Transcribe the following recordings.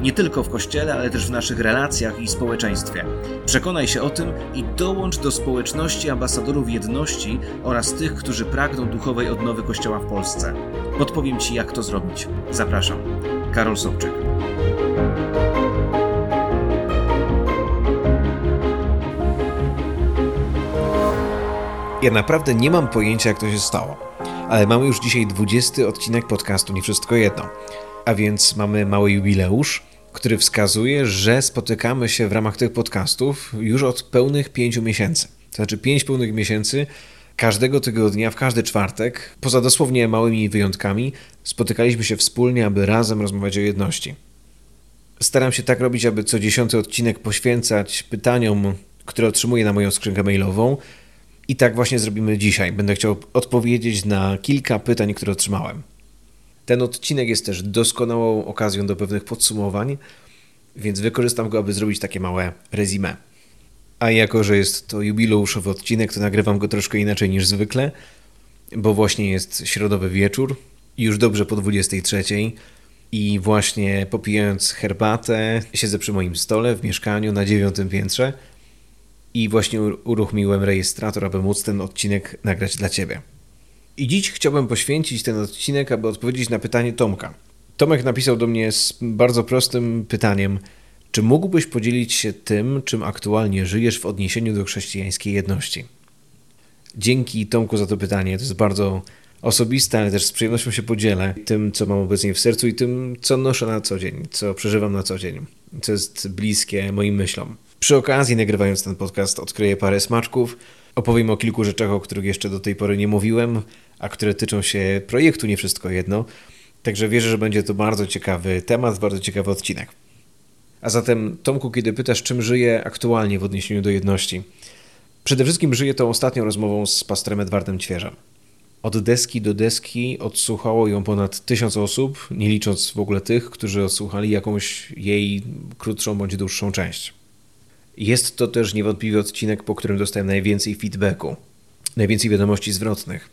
Nie tylko w kościele, ale też w naszych relacjach i społeczeństwie. Przekonaj się o tym i dołącz do społeczności ambasadorów jedności oraz tych, którzy pragną duchowej odnowy Kościoła w Polsce. Podpowiem Ci, jak to zrobić. Zapraszam. Karol Sobczyk. Ja naprawdę nie mam pojęcia, jak to się stało. Ale mamy już dzisiaj 20 odcinek podcastu Nie Wszystko Jedno. A więc mamy mały jubileusz, który wskazuje, że spotykamy się w ramach tych podcastów już od pełnych pięciu miesięcy. To znaczy pięć pełnych miesięcy każdego tygodnia, w każdy czwartek, poza dosłownie małymi wyjątkami, spotykaliśmy się wspólnie, aby razem rozmawiać o jedności. Staram się tak robić, aby co dziesiąty odcinek poświęcać pytaniom, które otrzymuję na moją skrzynkę mailową. I tak właśnie zrobimy dzisiaj. Będę chciał odpowiedzieć na kilka pytań, które otrzymałem. Ten odcinek jest też doskonałą okazją do pewnych podsumowań, więc wykorzystam go, aby zrobić takie małe rezime. A jako, że jest to jubileuszowy odcinek, to nagrywam go troszkę inaczej niż zwykle, bo właśnie jest środowy wieczór, już dobrze po 23 i właśnie popijając herbatę, siedzę przy moim stole w mieszkaniu na dziewiątym piętrze i właśnie uruchomiłem rejestrator, aby móc ten odcinek nagrać dla Ciebie. I dziś chciałbym poświęcić ten odcinek, aby odpowiedzieć na pytanie Tomka. Tomek napisał do mnie z bardzo prostym pytaniem: Czy mógłbyś podzielić się tym, czym aktualnie żyjesz w odniesieniu do chrześcijańskiej jedności? Dzięki Tomku za to pytanie. To jest bardzo osobiste, ale też z przyjemnością się podzielę tym, co mam obecnie w sercu i tym, co noszę na co dzień, co przeżywam na co dzień, co jest bliskie moim myślom. Przy okazji, nagrywając ten podcast, odkryję parę smaczków. Opowiem o kilku rzeczach, o których jeszcze do tej pory nie mówiłem, a które tyczą się projektu Nie Wszystko Jedno. Także wierzę, że będzie to bardzo ciekawy temat, bardzo ciekawy odcinek. A zatem, Tomku, kiedy pytasz, czym żyję aktualnie w odniesieniu do jedności? Przede wszystkim żyję tą ostatnią rozmową z pastorem Edwardem Ćwierzem. Od deski do deski odsłuchało ją ponad tysiąc osób, nie licząc w ogóle tych, którzy odsłuchali jakąś jej krótszą bądź dłuższą część. Jest to też niewątpliwie odcinek, po którym dostałem najwięcej feedbacku, najwięcej wiadomości zwrotnych.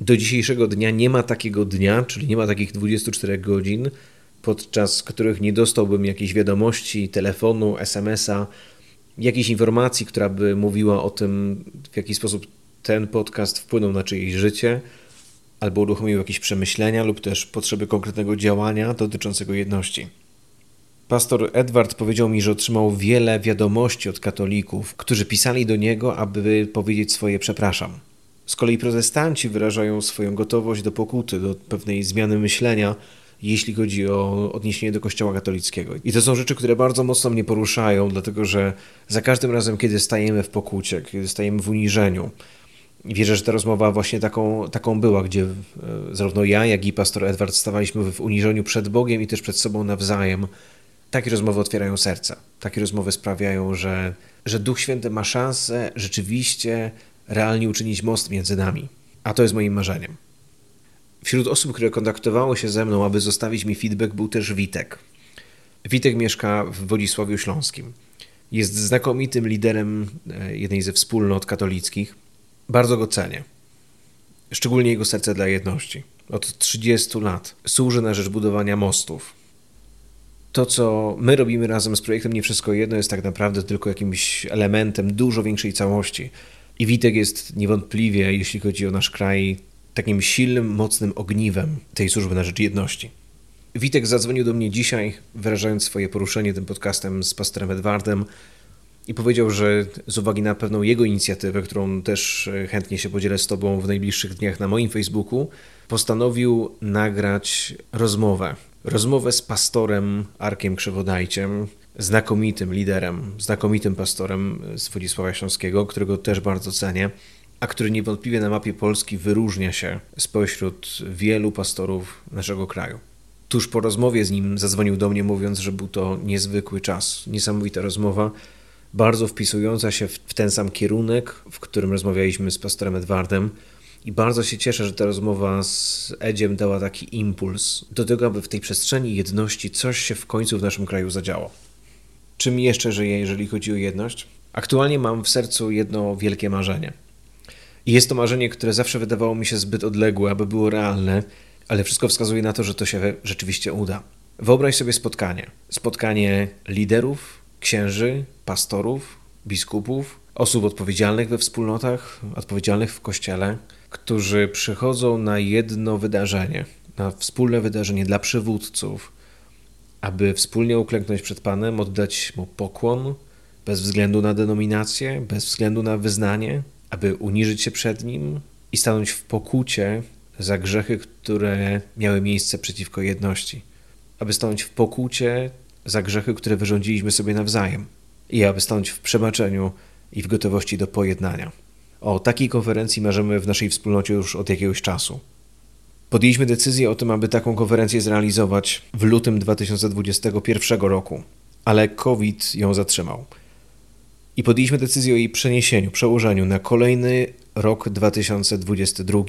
Do dzisiejszego dnia nie ma takiego dnia, czyli nie ma takich 24 godzin, podczas których nie dostałbym jakiejś wiadomości, telefonu, SMS-a, jakiejś informacji, która by mówiła o tym, w jaki sposób ten podcast wpłynął na czyjeś życie, albo uruchomił jakieś przemyślenia lub też potrzeby konkretnego działania dotyczącego jedności. Pastor Edward powiedział mi, że otrzymał wiele wiadomości od katolików, którzy pisali do niego, aby powiedzieć swoje przepraszam. Z kolei protestanci wyrażają swoją gotowość do pokuty, do pewnej zmiany myślenia, jeśli chodzi o odniesienie do Kościoła katolickiego. I to są rzeczy, które bardzo mocno mnie poruszają, dlatego że za każdym razem, kiedy stajemy w pokucie, kiedy stajemy w uniżeniu, wierzę, że ta rozmowa właśnie taką, taką była, gdzie e, zarówno ja, jak i pastor Edward stawaliśmy w uniżeniu przed Bogiem i też przed sobą nawzajem, takie rozmowy otwierają serce. Takie rozmowy sprawiają, że, że Duch Święty ma szansę rzeczywiście realnie uczynić most między nami. A to jest moim marzeniem. Wśród osób, które kontaktowały się ze mną, aby zostawić mi feedback, był też Witek. Witek mieszka w Wodzisławiu Śląskim. Jest znakomitym liderem e, jednej ze wspólnot katolickich. Bardzo go cenię. Szczególnie jego serce dla jedności. Od 30 lat służy na rzecz budowania mostów, to, co my robimy razem z projektem Nie Wszystko Jedno, jest tak naprawdę tylko jakimś elementem dużo większej całości. I Witek jest niewątpliwie, jeśli chodzi o nasz kraj, takim silnym, mocnym ogniwem tej służby na rzecz jedności. Witek zadzwonił do mnie dzisiaj, wyrażając swoje poruszenie tym podcastem z pastorem Edwardem i powiedział, że z uwagi na pewną jego inicjatywę, którą też chętnie się podzielę z Tobą w najbliższych dniach na moim Facebooku, postanowił nagrać rozmowę rozmowę z pastorem Arkiem Krzywodajciem, znakomitym liderem, znakomitym pastorem z Wodzisława Śląskiego, którego też bardzo cenię, a który niewątpliwie na mapie Polski wyróżnia się spośród wielu pastorów naszego kraju. Tuż po rozmowie z nim zadzwonił do mnie, mówiąc, że był to niezwykły czas, niesamowita rozmowa, bardzo wpisująca się w ten sam kierunek, w którym rozmawialiśmy z pastorem Edwardem, I bardzo się cieszę, że ta rozmowa z Edziem dała taki impuls do tego, aby w tej przestrzeni jedności coś się w końcu w naszym kraju zadziało. Czym jeszcze żyję, jeżeli chodzi o jedność? Aktualnie mam w sercu jedno wielkie marzenie. I jest to marzenie, które zawsze wydawało mi się zbyt odległe, aby było realne, ale wszystko wskazuje na to, że to się rzeczywiście uda. Wyobraź sobie spotkanie. Spotkanie liderów, księży, pastorów, biskupów, osób odpowiedzialnych we wspólnotach, odpowiedzialnych w kościele, którzy przychodzą na jedno wydarzenie, na wspólne wydarzenie dla przywódców, aby wspólnie uklęknąć przed Panem, oddać Mu pokłon, bez względu na denominację, bez względu na wyznanie, aby uniżyć się przed Nim i stanąć w pokucie za grzechy, które miały miejsce przeciwko jedności, aby stanąć w pokucie za grzechy, które wyrządziliśmy sobie nawzajem. I aby stanąć w przebaczeniu i w gotowości do pojednania. O takiej konferencji marzymy w naszej wspólnocie już od jakiegoś czasu. Podjęliśmy decyzję o tym, aby taką konferencję zrealizować w lutym 2021 roku, ale COVID ją zatrzymał. I podjęliśmy decyzję o jej przeniesieniu, przełożeniu na kolejny rok 2022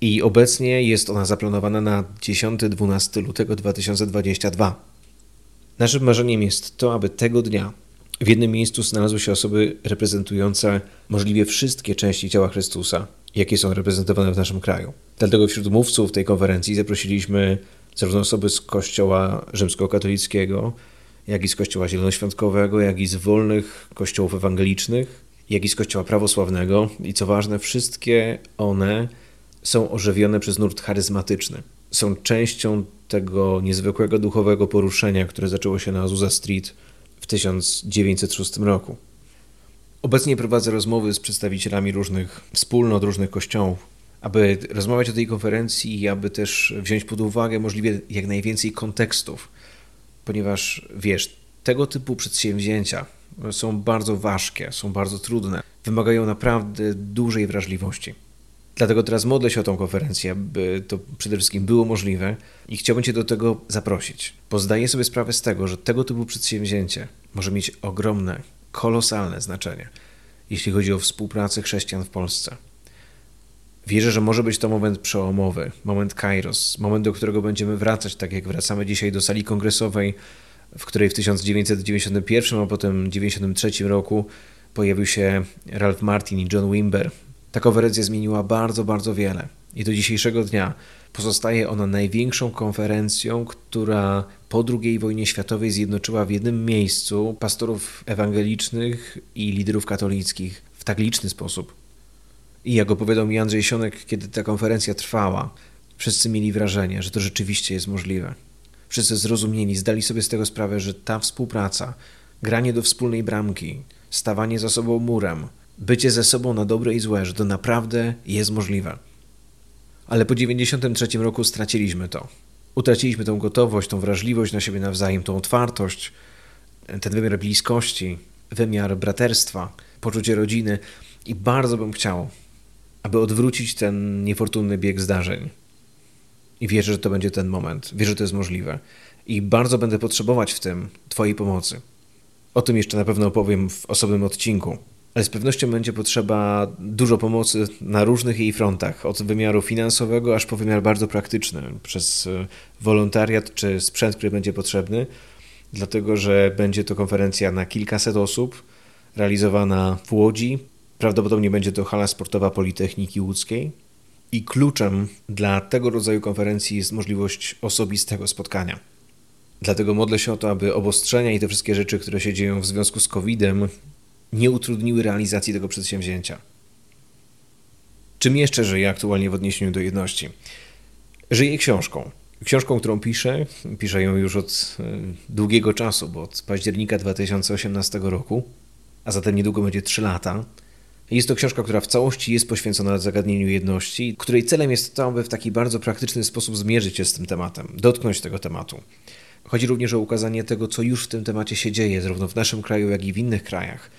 i obecnie jest ona zaplanowana na 10-12 lutego 2022. Naszym marzeniem jest to, aby tego dnia w jednym miejscu znalazły się osoby reprezentujące możliwie wszystkie części ciała Chrystusa, jakie są reprezentowane w naszym kraju. Dlatego wśród mówców tej konferencji zaprosiliśmy zarówno osoby z Kościoła Rzymskokatolickiego, jak i z Kościoła Zielonoświątkowego, jak i z wolnych kościołów ewangelicznych, jak i z Kościoła Prawosławnego. I co ważne, wszystkie one są ożywione przez nurt charyzmatyczny. Są częścią tego niezwykłego duchowego poruszenia, które zaczęło się na Azusa Street w 1906 roku. Obecnie prowadzę rozmowy z przedstawicielami różnych wspólnot, różnych kościołów, aby rozmawiać o tej konferencji i aby też wziąć pod uwagę możliwie jak najwięcej kontekstów, ponieważ wiesz, tego typu przedsięwzięcia są bardzo ważkie, są bardzo trudne, wymagają naprawdę dużej wrażliwości. Dlatego teraz modlę się o tą konferencję, by to przede wszystkim było możliwe i chciałbym Cię do tego zaprosić, bo zdaję sobie sprawę z tego, że tego typu przedsięwzięcie może mieć ogromne, kolosalne znaczenie, jeśli chodzi o współpracę chrześcijan w Polsce. Wierzę, że może być to moment przełomowy, moment kairos, moment, do którego będziemy wracać, tak jak wracamy dzisiaj do sali kongresowej, w której w 1991, a potem 1993 roku pojawił się Ralph Martin i John Wimber, ta konferencja zmieniła bardzo, bardzo wiele. I do dzisiejszego dnia pozostaje ona największą konferencją, która po II wojnie światowej zjednoczyła w jednym miejscu pastorów ewangelicznych i liderów katolickich w tak liczny sposób. I jak opowiadał mi Andrzej Sionek, kiedy ta konferencja trwała, wszyscy mieli wrażenie, że to rzeczywiście jest możliwe. Wszyscy zrozumieli, zdali sobie z tego sprawę, że ta współpraca, granie do wspólnej bramki, stawanie za sobą murem, bycie ze sobą na dobre i złe, że to naprawdę jest możliwe. Ale po 93 roku straciliśmy to. Utraciliśmy tą gotowość, tą wrażliwość na siebie nawzajem, tą otwartość, ten wymiar bliskości, wymiar braterstwa, poczucie rodziny i bardzo bym chciał, aby odwrócić ten niefortunny bieg zdarzeń. I wierzę, że to będzie ten moment. Wierzę, że to jest możliwe. I bardzo będę potrzebować w tym Twojej pomocy. O tym jeszcze na pewno opowiem w osobnym odcinku. Ale z pewnością będzie potrzeba dużo pomocy na różnych jej frontach, od wymiaru finansowego aż po wymiar bardzo praktyczny, przez e, wolontariat czy sprzęt, który będzie potrzebny, dlatego że będzie to konferencja na kilkaset osób, realizowana w Łodzi. Prawdopodobnie będzie to hala sportowa Politechniki Łódzkiej. I kluczem dla tego rodzaju konferencji jest możliwość osobistego spotkania. Dlatego modlę się o to, aby obostrzenia i te wszystkie rzeczy, które się dzieją w związku z COVID-em, nie utrudniły realizacji tego przedsięwzięcia. Czym jeszcze żyję aktualnie w odniesieniu do jedności? Żyję książką. Książką, którą piszę, piszę ją już od e, długiego czasu, bo od października 2018 roku, a zatem niedługo będzie 3 lata. Jest to książka, która w całości jest poświęcona zagadnieniu jedności, której celem jest to, aby w taki bardzo praktyczny sposób zmierzyć się z tym tematem, dotknąć tego tematu. Chodzi również o ukazanie tego, co już w tym temacie się dzieje, zarówno w naszym kraju, jak i w innych krajach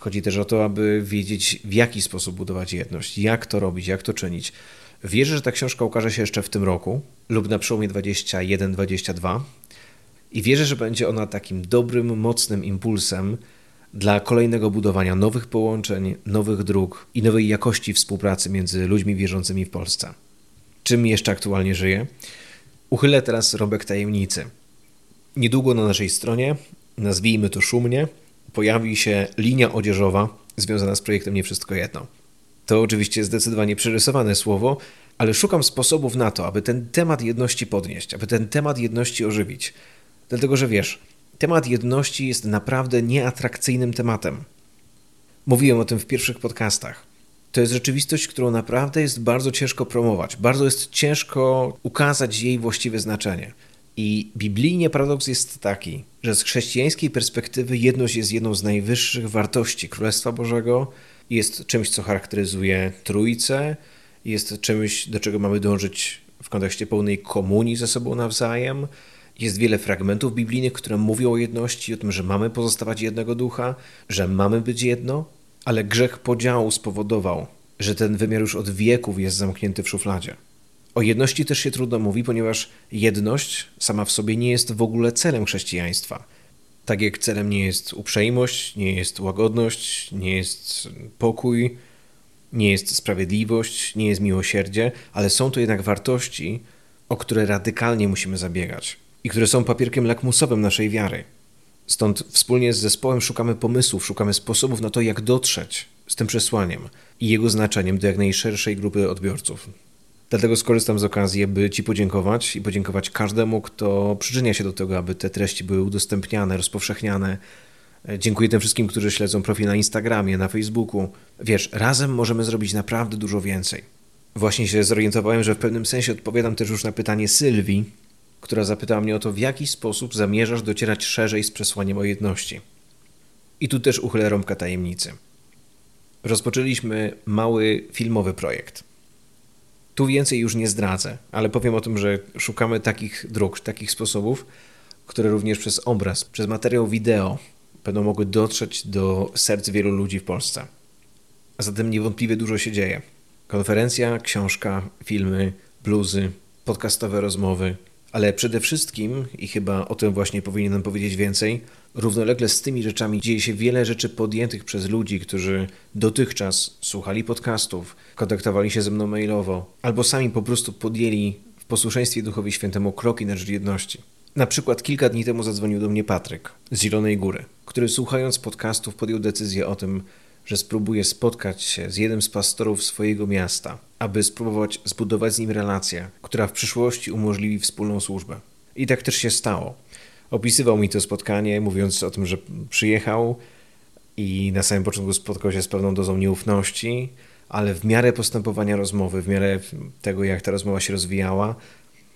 Chodzi też o to, aby wiedzieć, w jaki sposób budować jedność, jak to robić, jak to czynić. Wierzę, że ta książka ukaże się jeszcze w tym roku lub na przełomie 21-22 i wierzę, że będzie ona takim dobrym, mocnym impulsem, dla kolejnego budowania nowych połączeń, nowych dróg i nowej jakości współpracy między ludźmi wierzącymi w Polsce. Czym jeszcze aktualnie żyję? Uchylę teraz rąbek tajemnicy. Niedługo na naszej stronie, nazwijmy to szumnie, pojawi się linia odzieżowa związana z projektem Nie Wszystko Jedno. To oczywiście zdecydowanie przerysowane słowo, ale szukam sposobów na to, aby ten temat jedności podnieść, aby ten temat jedności ożywić. Dlatego, że wiesz, temat jedności jest naprawdę nieatrakcyjnym tematem. Mówiłem o tym w pierwszych podcastach. To jest rzeczywistość, którą naprawdę jest bardzo ciężko promować, bardzo jest ciężko ukazać jej właściwe znaczenie. I biblijnie paradoks jest taki, że z chrześcijańskiej perspektywy jedność jest jedną z najwyższych wartości Królestwa Bożego, jest czymś, co charakteryzuje Trójcę, jest czymś, do czego mamy dążyć w kontekście pełnej komunii ze sobą nawzajem. Jest wiele fragmentów biblijnych, które mówią o jedności, o tym, że mamy pozostawać jednego ducha, że mamy być jedno, ale grzech podziału spowodował, że ten wymiar już od wieków jest zamknięty w szufladzie. O jedności też się trudno mówi, ponieważ jedność sama w sobie nie jest w ogóle celem chrześcijaństwa. Tak jak celem nie jest uprzejmość, nie jest łagodność, nie jest pokój, nie jest sprawiedliwość, nie jest miłosierdzie, ale są to jednak wartości, o które radykalnie musimy zabiegać i które są papierkiem lakmusowym naszej wiary. Stąd wspólnie z zespołem szukamy pomysłów, szukamy sposobów na to, jak dotrzeć z tym przesłaniem i jego znaczeniem do jak najszerszej grupy odbiorców. Dlatego skorzystam z okazji, by Ci podziękować i podziękować każdemu, kto przyczynia się do tego, aby te treści były udostępniane, rozpowszechniane. Dziękuję tym wszystkim, którzy śledzą profil na Instagramie, na Facebooku. Wiesz, razem możemy zrobić naprawdę dużo więcej. Właśnie się zorientowałem, że w pewnym sensie odpowiadam też już na pytanie Sylwii, która zapytała mnie o to, w jaki sposób zamierzasz docierać szerzej z przesłaniem o jedności. I tu też uchylę rąbka tajemnicy. Rozpoczęliśmy mały filmowy projekt. Tu więcej już nie zdradzę, ale powiem o tym, że szukamy takich dróg, takich sposobów, które również przez obraz, przez materiał wideo będą mogły dotrzeć do serc wielu ludzi w Polsce. A zatem niewątpliwie dużo się dzieje. Konferencja, książka, filmy, bluzy, podcastowe rozmowy, ale przede wszystkim, i chyba o tym właśnie powinienem powiedzieć więcej, równolegle z tymi rzeczami dzieje się wiele rzeczy podjętych przez ludzi, którzy dotychczas słuchali podcastów, kontaktowali się ze mną mailowo, albo sami po prostu podjęli w posłuszeństwie Duchowi Świętemu kroki na rzecz jedności. Na przykład kilka dni temu zadzwonił do mnie Patryk z Zielonej Góry, który słuchając podcastów podjął decyzję o tym, że spróbuje spotkać się z jednym z pastorów swojego miasta, aby spróbować zbudować z nim relację, która w przyszłości umożliwi wspólną służbę. I tak też się stało. Opisywał mi to spotkanie, mówiąc o tym, że przyjechał i na samym początku spotkał się z pewną dozą nieufności, ale w miarę postępowania rozmowy, w miarę tego, jak ta rozmowa się rozwijała,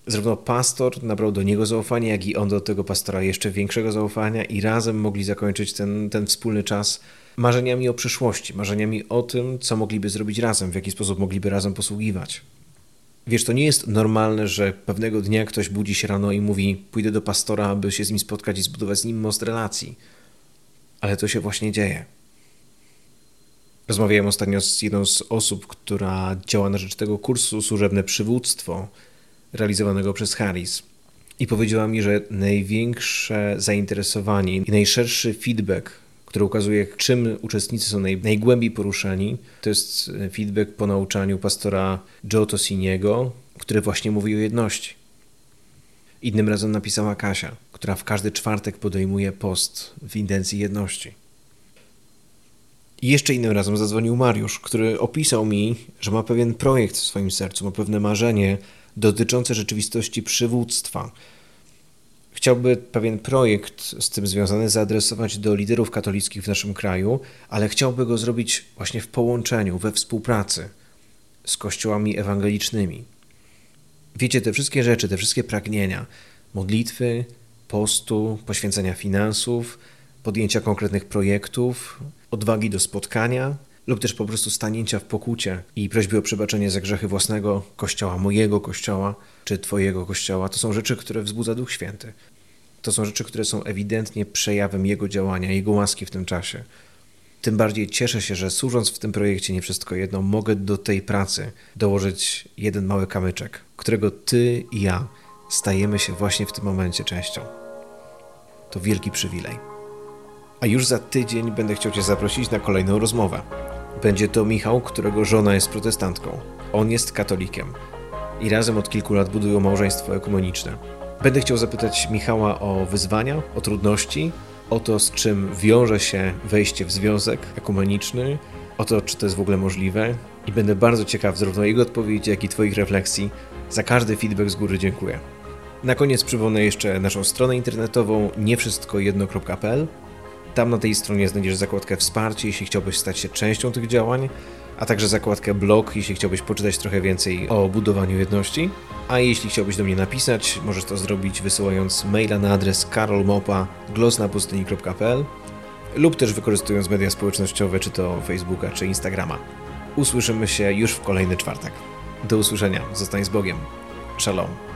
zarówno pastor nabrał do niego zaufania, jak i on do tego pastora jeszcze większego zaufania i razem mogli zakończyć ten, ten wspólny czas marzeniami o przyszłości, marzeniami o tym, co mogliby zrobić razem, w jaki sposób mogliby razem posługiwać. Wiesz, to nie jest normalne, że pewnego dnia ktoś budzi się rano i mówi: Pójdę do pastora, aby się z nim spotkać i zbudować z nim most relacji. Ale to się właśnie dzieje. Rozmawiałem ostatnio z jedną z osób, która działa na rzecz tego kursu Służebne Przywództwo, realizowanego przez Harris. I powiedziała mi, że największe zainteresowanie i najszerszy feedback który ukazuje, czym uczestnicy są naj, najgłębiej poruszeni. To jest e, feedback po nauczaniu pastora Joe Tosiniego, który właśnie mówi o jedności. Innym razem napisała Kasia, która w każdy czwartek podejmuje post w intencji jedności. I jeszcze innym razem zadzwonił Mariusz, który opisał mi, że ma pewien projekt w swoim sercu, ma pewne marzenie dotyczące rzeczywistości przywództwa, chciałby pewien projekt z tym związany zaadresować do liderów katolickich w naszym kraju, ale chciałby go zrobić właśnie w połączeniu, we współpracy z kościołami ewangelicznymi. Wiecie, te wszystkie rzeczy, te wszystkie pragnienia, modlitwy, postu, poświęcenia finansów, podjęcia konkretnych projektów, odwagi do spotkania lub też po prostu stanięcia w pokucie i prośby o przebaczenie za grzechy własnego kościoła, mojego kościoła czy Twojego kościoła, to są rzeczy, które wzbudza Duch Święty. To są rzeczy, które są ewidentnie przejawem Jego działania, Jego łaski w tym czasie. Tym bardziej cieszę się, że służąc w tym projekcie nie wszystko jedno, mogę do tej pracy dołożyć jeden mały kamyczek, którego Ty i ja stajemy się właśnie w tym momencie częścią. To wielki przywilej. A już za tydzień będę chciał Cię zaprosić na kolejną rozmowę. Będzie to Michał, którego żona jest protestantką. On jest katolikiem. I razem od kilku lat budują małżeństwo ekumeniczne. Będę chciał zapytać Michała o wyzwania, o trudności, o to, z czym wiąże się wejście w związek ekumeniczny, o to, czy to jest w ogóle możliwe. I będę bardzo ciekaw zarówno jego odpowiedzi, jak i Twoich refleksji. Za każdy feedback z góry dziękuję. Na koniec przypomnę jeszcze naszą stronę internetową niewszystkojedno.pl. Tam na tej stronie znajdziesz zakładkę wsparcie, jeśli chciałbyś stać się częścią tych działań, a także zakładkę blog, jeśli chciałbyś poczytać trochę więcej o budowaniu jedności. A jeśli chciałbyś do mnie napisać, możesz to zrobić wysyłając maila na adres karolmopa.glosnapustyni.pl lub też wykorzystując media społecznościowe, czy to Facebooka, czy Instagrama. Usłyszymy się już w kolejny czwartek. Do usłyszenia. Zostań z Bogiem. Shalom.